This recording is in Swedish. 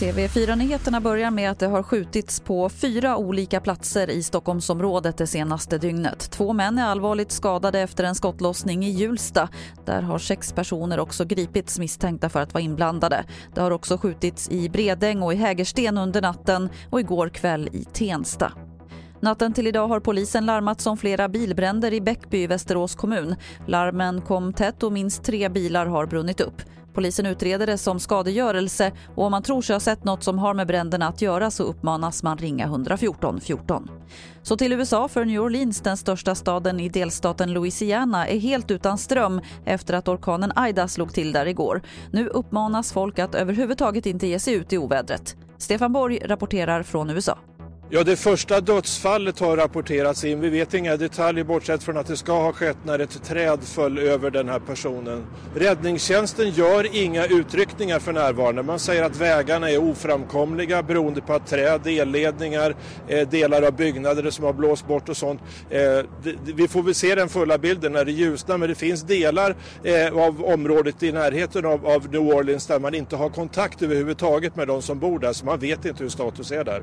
TV4-nyheterna börjar med att det har skjutits på fyra olika platser i Stockholmsområdet det senaste dygnet. Två män är allvarligt skadade efter en skottlossning i Hjulsta. Där har sex personer också gripits misstänkta för att vara inblandade. Det har också skjutits i Bredäng och i Hägersten under natten och igår kväll i Tensta. Natten till idag har polisen larmats om flera bilbränder i Bäckby i Västerås kommun. Larmen kom tätt och minst tre bilar har brunnit upp. Polisen utreder det som skadegörelse och om man tror sig ha sett något som har med bränderna att göra så uppmanas man ringa 114 14. Så till USA för New Orleans, den största staden i delstaten Louisiana, är helt utan ström efter att orkanen Ida slog till där igår. Nu uppmanas folk att överhuvudtaget inte ge sig ut i ovädret. Stefan Borg rapporterar från USA. Ja, det första dödsfallet har rapporterats in. Vi vet inga detaljer bortsett från att det ska ha skett när ett träd föll över den här personen. Räddningstjänsten gör inga utryckningar för närvarande. Man säger att vägarna är oframkomliga beroende på att träd, elledningar, eh, delar av byggnader som har blåst bort och sånt. Eh, vi får väl se den fulla bilden när det ljusnar men det finns delar eh, av området i närheten av New Orleans där man inte har kontakt överhuvudtaget med de som bor där så man vet inte hur status är där.